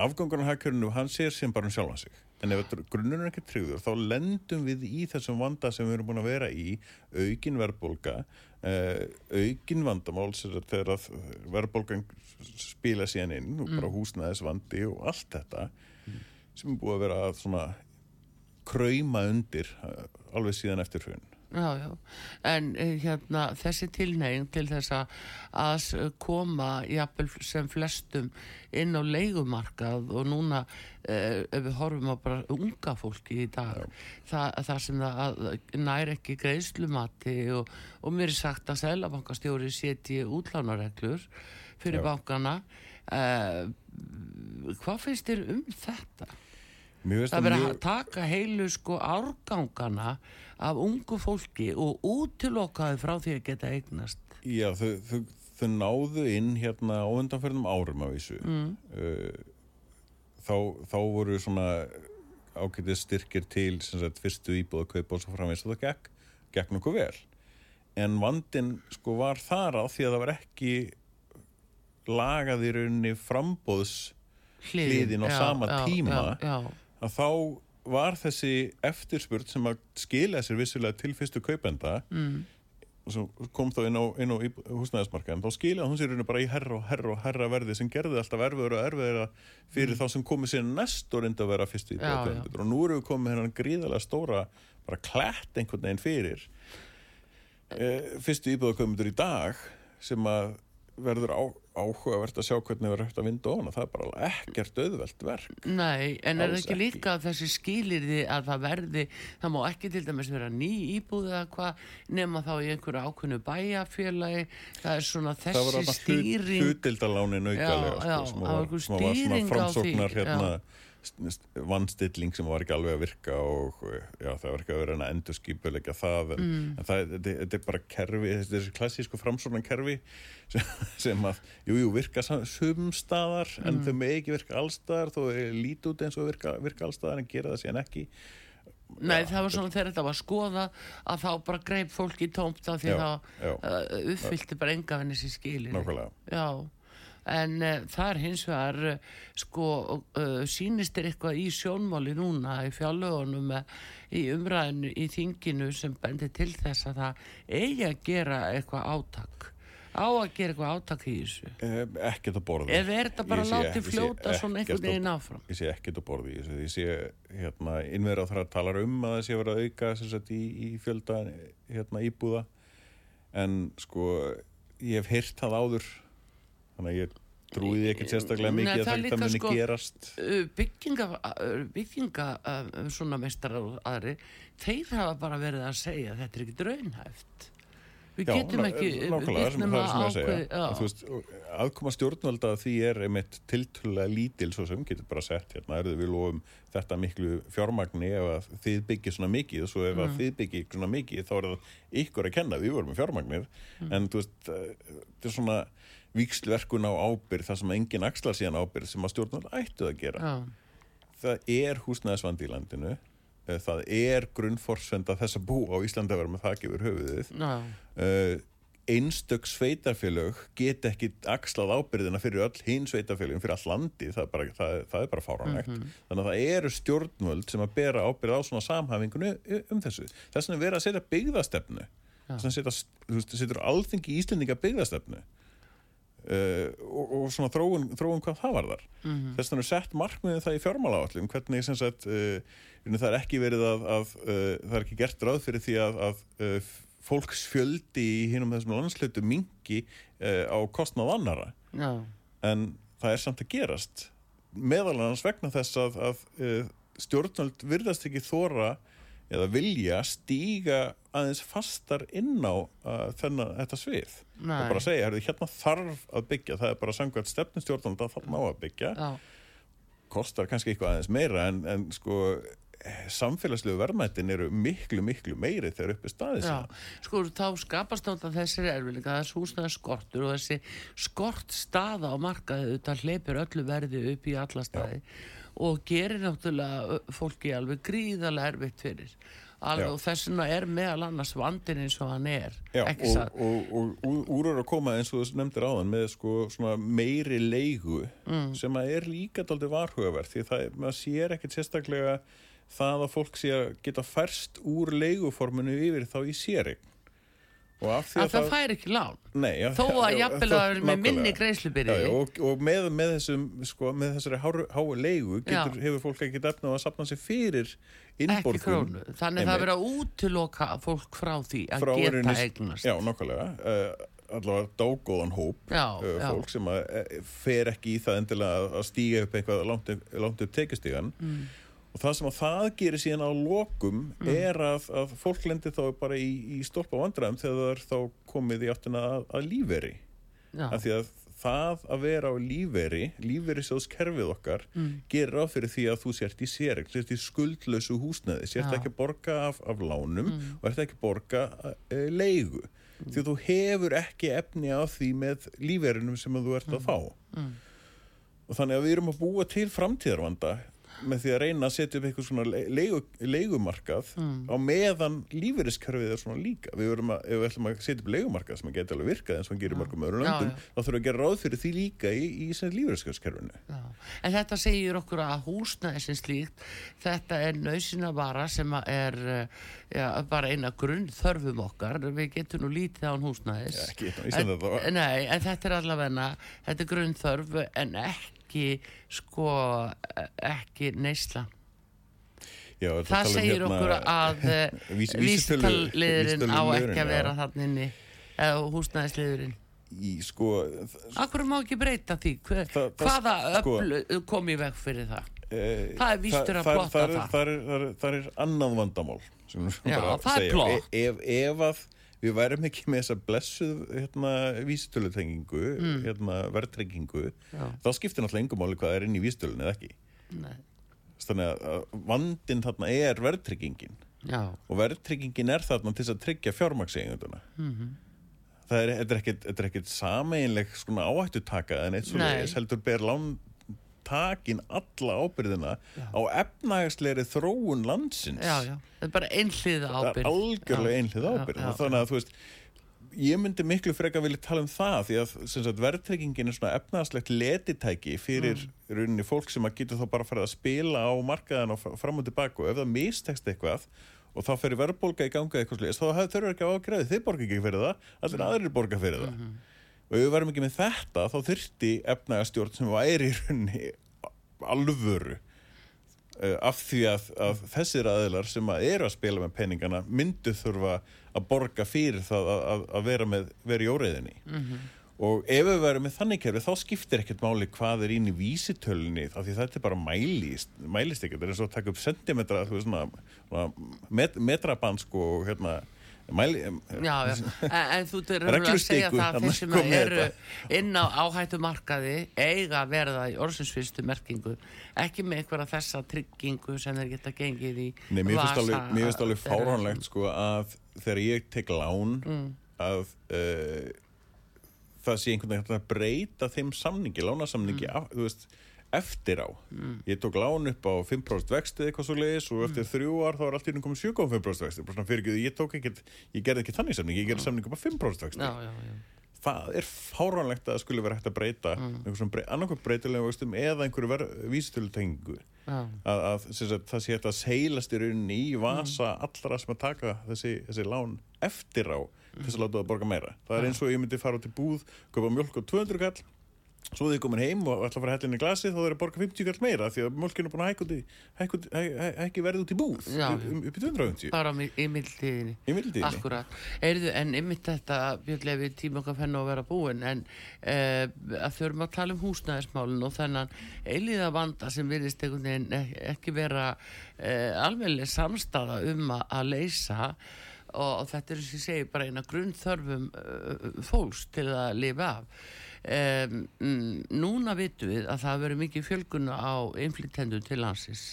afgangun á hagkerfinu, hann sér sem bara um sjálfa sig en ef grunninn er ekki tryggður þá lendum við í þessum vanda sem við erum búin að vera í aukin verðbólka uh, aukin vandamál þegar verðbólgan spila síðan inn og bara mm. húsnæðisvandi og allt þetta mm. sem er búin að vera að svona krauma undir uh, alveg síðan eftir hrjón Já, já, en eh, hérna þessi tilnegin til þess að koma jafnvel sem flestum inn á leikumarkað og núna eh, ef við horfum á bara unga fólki í dag það, það sem það nær ekki greiðslumati og, og mér er sagt að Sælabankastjóri seti útlánareglur fyrir já. bankana eh, hvað finnst þér um þetta? Það verður að taka heilu sko árgangana af ungu fólki og útilokkaði frá því að geta eignast. Já, þau, þau, þau náðu inn hérna á undanferðum árum af þessu mm. uh, þá, þá voru svona ágætið styrkir til sagt, fyrstu íbúða kaupa og svo framvegst og það gekk, gekk nokkuð vel. En vandin sko var þar á því að það var ekki lagað í rauninni frambóðs hliðin á já, sama já, tíma. já, að þá var þessi eftirspurt sem að skilja sér vissulega til fyrstu kaupenda mm. kom þá inn á, inn á húsnæðismarkaðin, þá skilja hún sér bara í herra og herra og herra verði sem gerði alltaf erfiður og erfiður fyrir mm. þá sem komið sér næst og reyndi að vera fyrstu í bókaupendur og nú eru við komið hennan gríðalega stóra bara klætt einhvern veginn fyrir e, fyrstu íbúðakaupendur í dag sem að verður á, áhugavert að sjá hvernig verður hægt að vinda ofna, það er bara ekkert auðvelt verk. Nei, en er það ekki líka þessi skilir því að það verði það má ekki til dæmis vera ný íbúð eða hvað, nema þá í einhverju ákveðnu bæjafélagi það er svona þessi stýring. Það var hlutildalánin aukalega sko, sem var, var svona framsóknar hérna vannstilling sem var ekki alveg að virka og já, það var ekki að vera en að endur skipuleika það en, mm. en það, þetta er bara kerfi, þetta er klassísku framsóknan kerfi sem, sem að, jújú, jú, virka sumstaðar mm. en þau með ekki virka allstaðar þó lítið út eins og virka, virka allstaðar en gera það síðan ekki. Nei, það var svona þegar þetta var skoða að þá bara greip fólk í tómt af því já, það uh, uppfylgti bara enga henni sér skilir Nákvæmlega. Já en uh, það er hins vegar uh, sko uh, sínist er eitthvað í sjónmáli núna í fjallögunum í umræðinu í þinginu sem bendir til þess að það eigi að gera eitthvað átak? Á að gera eitthvað átak í þessu? Eh, ekkert að borði eða er þetta bara að láti fljóta svona einhvern veginn áfram? ég sé ekkert að borði ég sé hérna, innverð á það að tala um að það sé verið að auka sagt, í, í fjölda hérna, íbúða. En sko ég hef heyrt það áður þannig að ég trúiði ekkert sérstaklega mikið Nei, að þetta muni sko, gerast. bygginga, bygginga svona mestarar og aðri þeir hafa bara verið að segja að þetta er ekki draunhæft við já, getum ekki aðkoma stjórnvalda því er einmitt tiltölulega lítil svo sem getur bara sett hérna er við lofum þetta miklu fjármagni ef að þið byggir svona mikið og svo ef mm. þið byggir svona mikið þá er það ykkur að kenna við vorum með fjármagnir mm. en þú veist þetta er svona vikslverkun á ábyrð það sem engin axlar síðan ábyrð sem að stjórnvalda ættu að gera. Já. það er húsnæðisvandi í landinu Eh, það er grunnforsenda þess að bú á Íslanda að vera með þakki yfir höfuðið. Uh, einstök sveitafélög get ekki axlað ábyrðina fyrir öll hinn sveitafélögum fyrir all landi, það er bara, það, það er bara fáránlegt, mm -hmm. þannig að það eru stjórnvöld sem að bera ábyrð á svona samhæfingunni um þessu, þess vegna verður að setja byggðastefnu. Þess vegna setja, þú veist, setur alþengi íslendinga byggðastefnu Uh, og, og svona þróun, þróun hvað það var þar mm -hmm. þess vegna er sett markmiðið það í fjármála áallum hvernig sem sagt uh, það er ekki verið að, að uh, það er ekki gert ráð fyrir því að, að fólksfjöldi í hinnum þessum landslutu mingi á kostnað annara no. en það er samt að gerast meðal annars vegna þess að, að stjórnvöld virðast ekki þóra eða vilja stíga aðeins fastar inn á uh, þennan þetta svið Nei. og bara segja, herri, hérna þarf að byggja það er bara sangvært stefnustjórnum það þarf ná að byggja Já. kostar kannski eitthvað aðeins meira en, en sko samfélagslegu verðmættin eru miklu miklu meiri þegar uppi staðis sko þá skapast átta þessir erfiðleika þess húsnaðar skortur og þessi skort staða á markaðu það hleypir öllu verði upp í alla staði Já. Og gerir náttúrulega fólki alveg gríðarlega erfitt fyrir. Og þess vegna er meðal annars vandin eins og hann er. Já, og, og, og, úr er að koma eins og þú nefndir áðan með sko, meiri leigu mm. sem er líka aldrei varhugavert því það, maður sér ekkert sérstaklega það að fólk sé að geta færst úr leiguforminu yfir þá í séring að það, það fær ekki lán. Nei, já, þó að jafnvel að vera með minni greiðslubyrði. Og, og með, með, þessum, sko, með þessari hái leigu getur, hefur fólk ekki efna að sapna sér fyrir innborgun. þannig það verður að útiloka fólk frá því að frá geta eignast. Já, nokkulega uh, allavega dágóðan hóp já, uh, fólk já. sem að, uh, fer ekki í það endilega að stíga upp eitthvað langt, langt upp tekistígan mm og það sem að það gerir síðan á lokum mm. er að, að fólk lendir þá bara í, í stólpa vandræðum þegar það er þá komið í áttuna að, að líferi af því að það að vera á líferi líferi sjóðskerfið okkar mm. gerir áfyrir því að þú sért í sér sért í skuldlösu húsnaði sért ekki að borga af, af lánum mm. og ert ekki að borga uh, leigu mm. því að þú hefur ekki efni á því með líferinum sem þú ert að mm. fá mm. og þannig að við erum að búa til framtíðarvanda með því að reyna að setja upp eitthvað svona leigu, leigumarkað mm. á meðan lífeyriskerfið er svona líka. Við verum að, ef við ætlum að setja upp leigumarkað sem að geta alveg virkað eins og hann gerir ja. margum öðrum löndum þá þurfum við að gera ráð fyrir því líka í, í, lífeyriskerfinu. En þetta segir okkur að húsnaði sem slíkt þetta er nöysina vara sem er ja, bara eina grunn þörfum okkar, við getum nú lítið á húsnaðis ja, en, Nei, en þetta er allavega þetta er grunn þörf en ekki ekki sko ekki neysla. Já, það segir hérna, okkur að vís, vístalliðurinn á ekki að vera þannig inni eða húsnæðisliðurinn. Í sko Akkur má ekki breyta því? Hver, það, hvaða sko, öll kom í veg fyrir það? E, það er vístur að plotta það. það er, er, er annað vandamál Já, það er plott. Ef, ef að við værum ekki með þessa blessuð hérna, vísitölutengingu mm. hérna, verðtrengingu þá skiptir náttúrulega engum máli hvað er inn í vísitölun eða ekki. Nei. þannig að vandin þarna er verðtryggingin. Og verðtryggingin er þarna til að tryggja fjármaksegunduna mm -hmm. það er ekkert, ekkert sameinleg áhættutaka en eitt svona heldur ber lán takin alla ábyrðina já. á efnægsleiri þróun landsins. Já, já, það er bara einhlið ábyrð algjörlega einhlið ábyrð þannig að þú veist ég myndi miklu freka vilja tala um það því að verðtryggingin er svona efnægslegt letitæki fyrir mm. rauninni fólk sem að getur þá bara farið að spila á markaðan og fram og tilbaka og ef það mistekst eitthvað og þá ferir verðbólka í ganga eitthvað slúðist þá þurfur ekki að ágræði, þið borga ekki fyrir það allir mm. aðrir borga fyrir það. Mm -hmm og ef við varum ekki með þetta þá þurfti efnagastjórn sem væri í rauninni alvöru uh, af því að, að þessir aðilar sem að eru að spila með peningana myndu þurfa að borga fyrir það að, að, að vera, með, vera í óreiðinni mm -hmm. og ef við verum með þannig kerfi þá skiptir ekkert máli hvað er inn í vísitölunni af því þetta er bara mælist mælist ekkert, það er eins og að taka upp sentimetra svona, svona met, metrabansk og hérna Mæli, já, já. En, en þú eru að segja það að þeir sem eru inn á áhættumarkaði eiga að verða í orðsinsfyrstu merkingu ekki með einhverja þessa tryggingu sem þeir geta gengið í Nei, mér finnst alveg, mér finnst alveg fárhánlegt sko að þegar ég tek lán mm. að uh, það sé einhvern veginn að breyta þeim samningi, lánasamningi mm. af, þú veist eftir á. Mm. Ég tók lán upp á 5% vextið eitthvað svo leiðis og eftir mm. þrjú ár þá er allt í húnum komið 7,5% vextið. Bara svona fyrir ég tók ekkert, ég gerði ekki þannig samning, ég gerði samning upp á 5% vextið. Já, já, já. Það er fáránlegt að það skulle vera hægt að breyta mm. svona annarkvæmt breytilega vextum eða einhverju vístölutengu. Að, að sagt, það sé hægt að seilast í rauninni í vasa mm. allra sem að taka þessi, þessi lán eftir á þess að láta það borga meira. Það er eins og ég myndi fara út í búð, köpa mjölk á 200 kall Svo þið komin heim og ætla að fara að hella inn í glasi þá er það að borga 50 kall meira því að mjölkinu er búin að hækki verði út í búð Já, um, upp í 250. Bara í mildtíðinni. Í mildtíðinni. En ymmit þetta, við tíma okkar fennu að vera búin, en eh, að þurfum að tala um húsnæðismálun og þennan eiliða vanda sem virðist ekki vera eh, alveg samstafa um að leysa og, og þetta er sem ég segi bara eina grunnþörfum uh, fólks til að lifa af Um, núna vitum við að það verður mikið fjölgun á inflytendum til landsins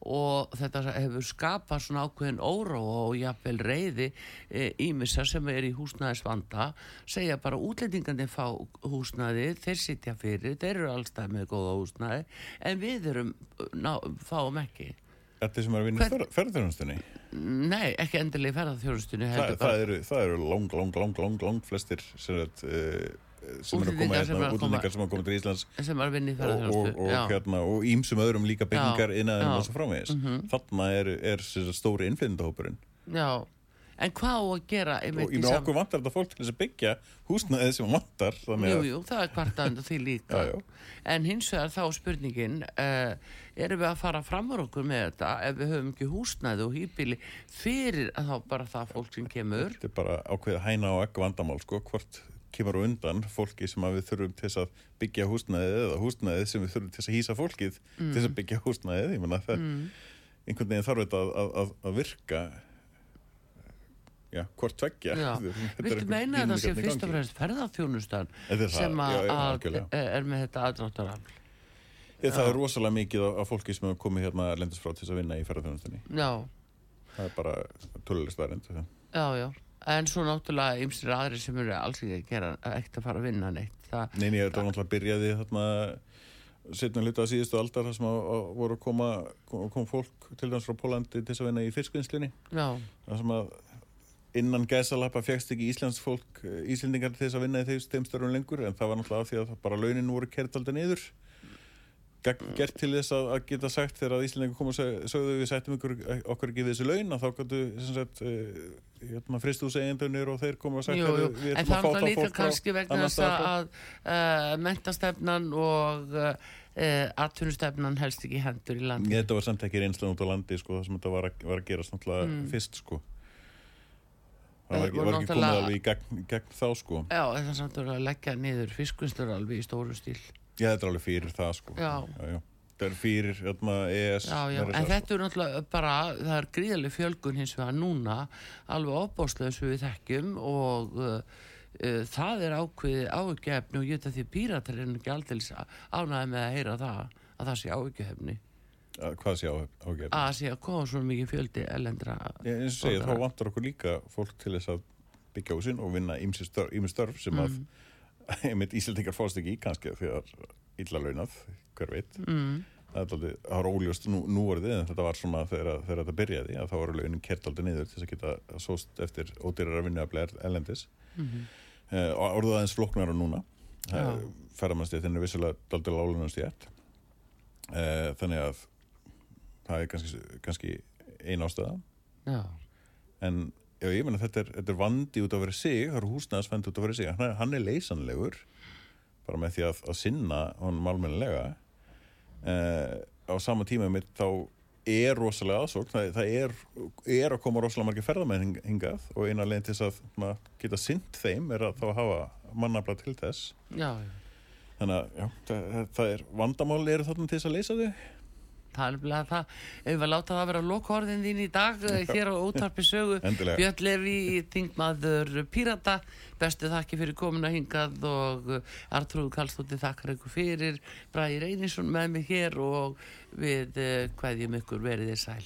og þetta hefur skapað svona ákveðin óra og jafnvel reyði ímissar e, sem er í húsnæðisvanda segja bara útlendingandi fá húsnæði, þeir sitja fyrir þeir eru allstað með góða húsnæði en við erum, ná, fáum ekki Þetta sem er að vinna í ferðarþjónustunni? Nei, ekki endilega í ferðarþjónustunni Þa, það, eru, það eru lang, lang, lang, lang, lang flestir sem uh, sem er að koma hérna, útlendingar sem er að koma til Íslands sem og, og, hérna, og ímsum öðrum líka byggingar innan og svo framvegis. Mm -hmm. þarna er, er stóri innflyndahópurinn Já, en hvað á að gera og í okkur vantar þetta fólk til þess að byggja húsnaðið sem vantar Jú, jú, það er kvartaðund og því líka. Já, en hins vegar þá spurningin uh, erum við að fara fram á okkur með þetta ef við höfum ekki húsnaði og hýpili fyrir að þá bara það fólk sem kemur? Þetta er bara ákveð hæna og ekku vandamál sko, hvort kemur undan fólki sem við þurfum til að byggja húsnæðið eða húsnæðið sem við þurfum til að hýsa fólkið mm. til að byggja húsnæðið ég það mm. einhvern veginn þarf þetta að, að, að virka já, hvort tveggja. Viltu meina að það sé fyrst og fremst ferðarþjónustan sem að, já, já, er með þetta aðráttarafl Það er rosalega mikið af fólki sem hefur komið hérna lendist frá til að vinna í ferðarþjónustinni Já. Það er bara tölulegst verðind Já, já en svo náttúrulega ymsir aðri sem eru alls ekki að gera ekkert að fara að vinna neitt. Það, Neini, þetta var náttúrulega byrjaði þarna setna hluta að síðustu aldar þar sem að, að voru að koma kom fólk til dæmis frá Pólandi til þess að vinna í fiskvinnslinni þar sem að innan gæsalappa fegst ekki Íslands fólk Íslendingar til þess að vinna í þeim störfum lengur en það var náttúrulega af því að bara launin voru kert aldrei niður gert til þess að, að geta sagt þegar að Íslandingar kom og sögðu við sættum ykkur, okkur ekki við þessu laun að þá gætu uh, hérna, fristúsegjendunir og þeir koma og sagt jú, jú. en það er það líka kannski vegna þess að uh, mentastefnan og uh, atvinnustefnan helst ekki hendur í landi Þetta var samt ekki reynslan út á landi sko, það sem þetta var að, var að náttúrulega mm. fyrst sko það var ekki, var ekki komið alveg í gegn, gegn þá sko Já, það er samt að leggja niður fiskvinstur alveg í stóru stíl Já, þetta er alveg fyrir það sko. Já. Já. Það er fyrir hérna, ES. Já, já, en þetta er náttúrulega bara, það er gríðarlega fjölgun hins vegar núna, alveg opbáslega eins og við þekkjum og uh, uh, það er ákveði áhugjefni og ég veit að því píratar er ekki alltaf ánæði með að heyra það, að það sé áhugjefni. Hvað sé áhugjefni? Að sé að koma svo mikið fjöldi elendra. Ég eins og segja, þá vantar okkur líka fólk til þess að byggja húsin og vinna störf, störf sem að mm einmitt Íslandingar fórst ekki í kannski því að illa launað, hver veit mm. það er alveg óljóst nú, nú orðið en þetta var svona þegar, þegar þetta byrjaði að þá voru launin kert aldrei niður til að geta sóst eftir ódýrar að vinna að bleið erlendis mm -hmm. uh, og orðið aðeins floknar á núna ja. ferðarmannstíðin er vissilega aldrei lálunarnstíðat uh, eh, þannig að það er kannski, kannski ein ástæða Já. en já, ég menna þetta er, þetta er vandi út af að vera sig, það eru húsnæðasfend út af að vera sig, hann, hann er leysanlegur bara með því að, að sinna honum almennilega. Uh, á sama tíma mitt þá er rosalega aðsókn, það, það er, er að koma rosalega margir ferðamenn hingað og eina leginn til þess að na, geta synd þeim er að þá hafa mannabla til þess. Já, já. þannig að já, það, það er vandamál eru þarna til þess að leysa þau Það er að það, ef við láta það vera lokhorðin þín í dag já. hér á ótarpi sögu. Björn Levi, Þingmaður Pírata, bestu þakki fyrir komuna hingað og Artrúð Kallstótti þakkar ykkur fyrir. Bræði Reynisson með mig hér og við hvaðjum ykkur veriðið sæl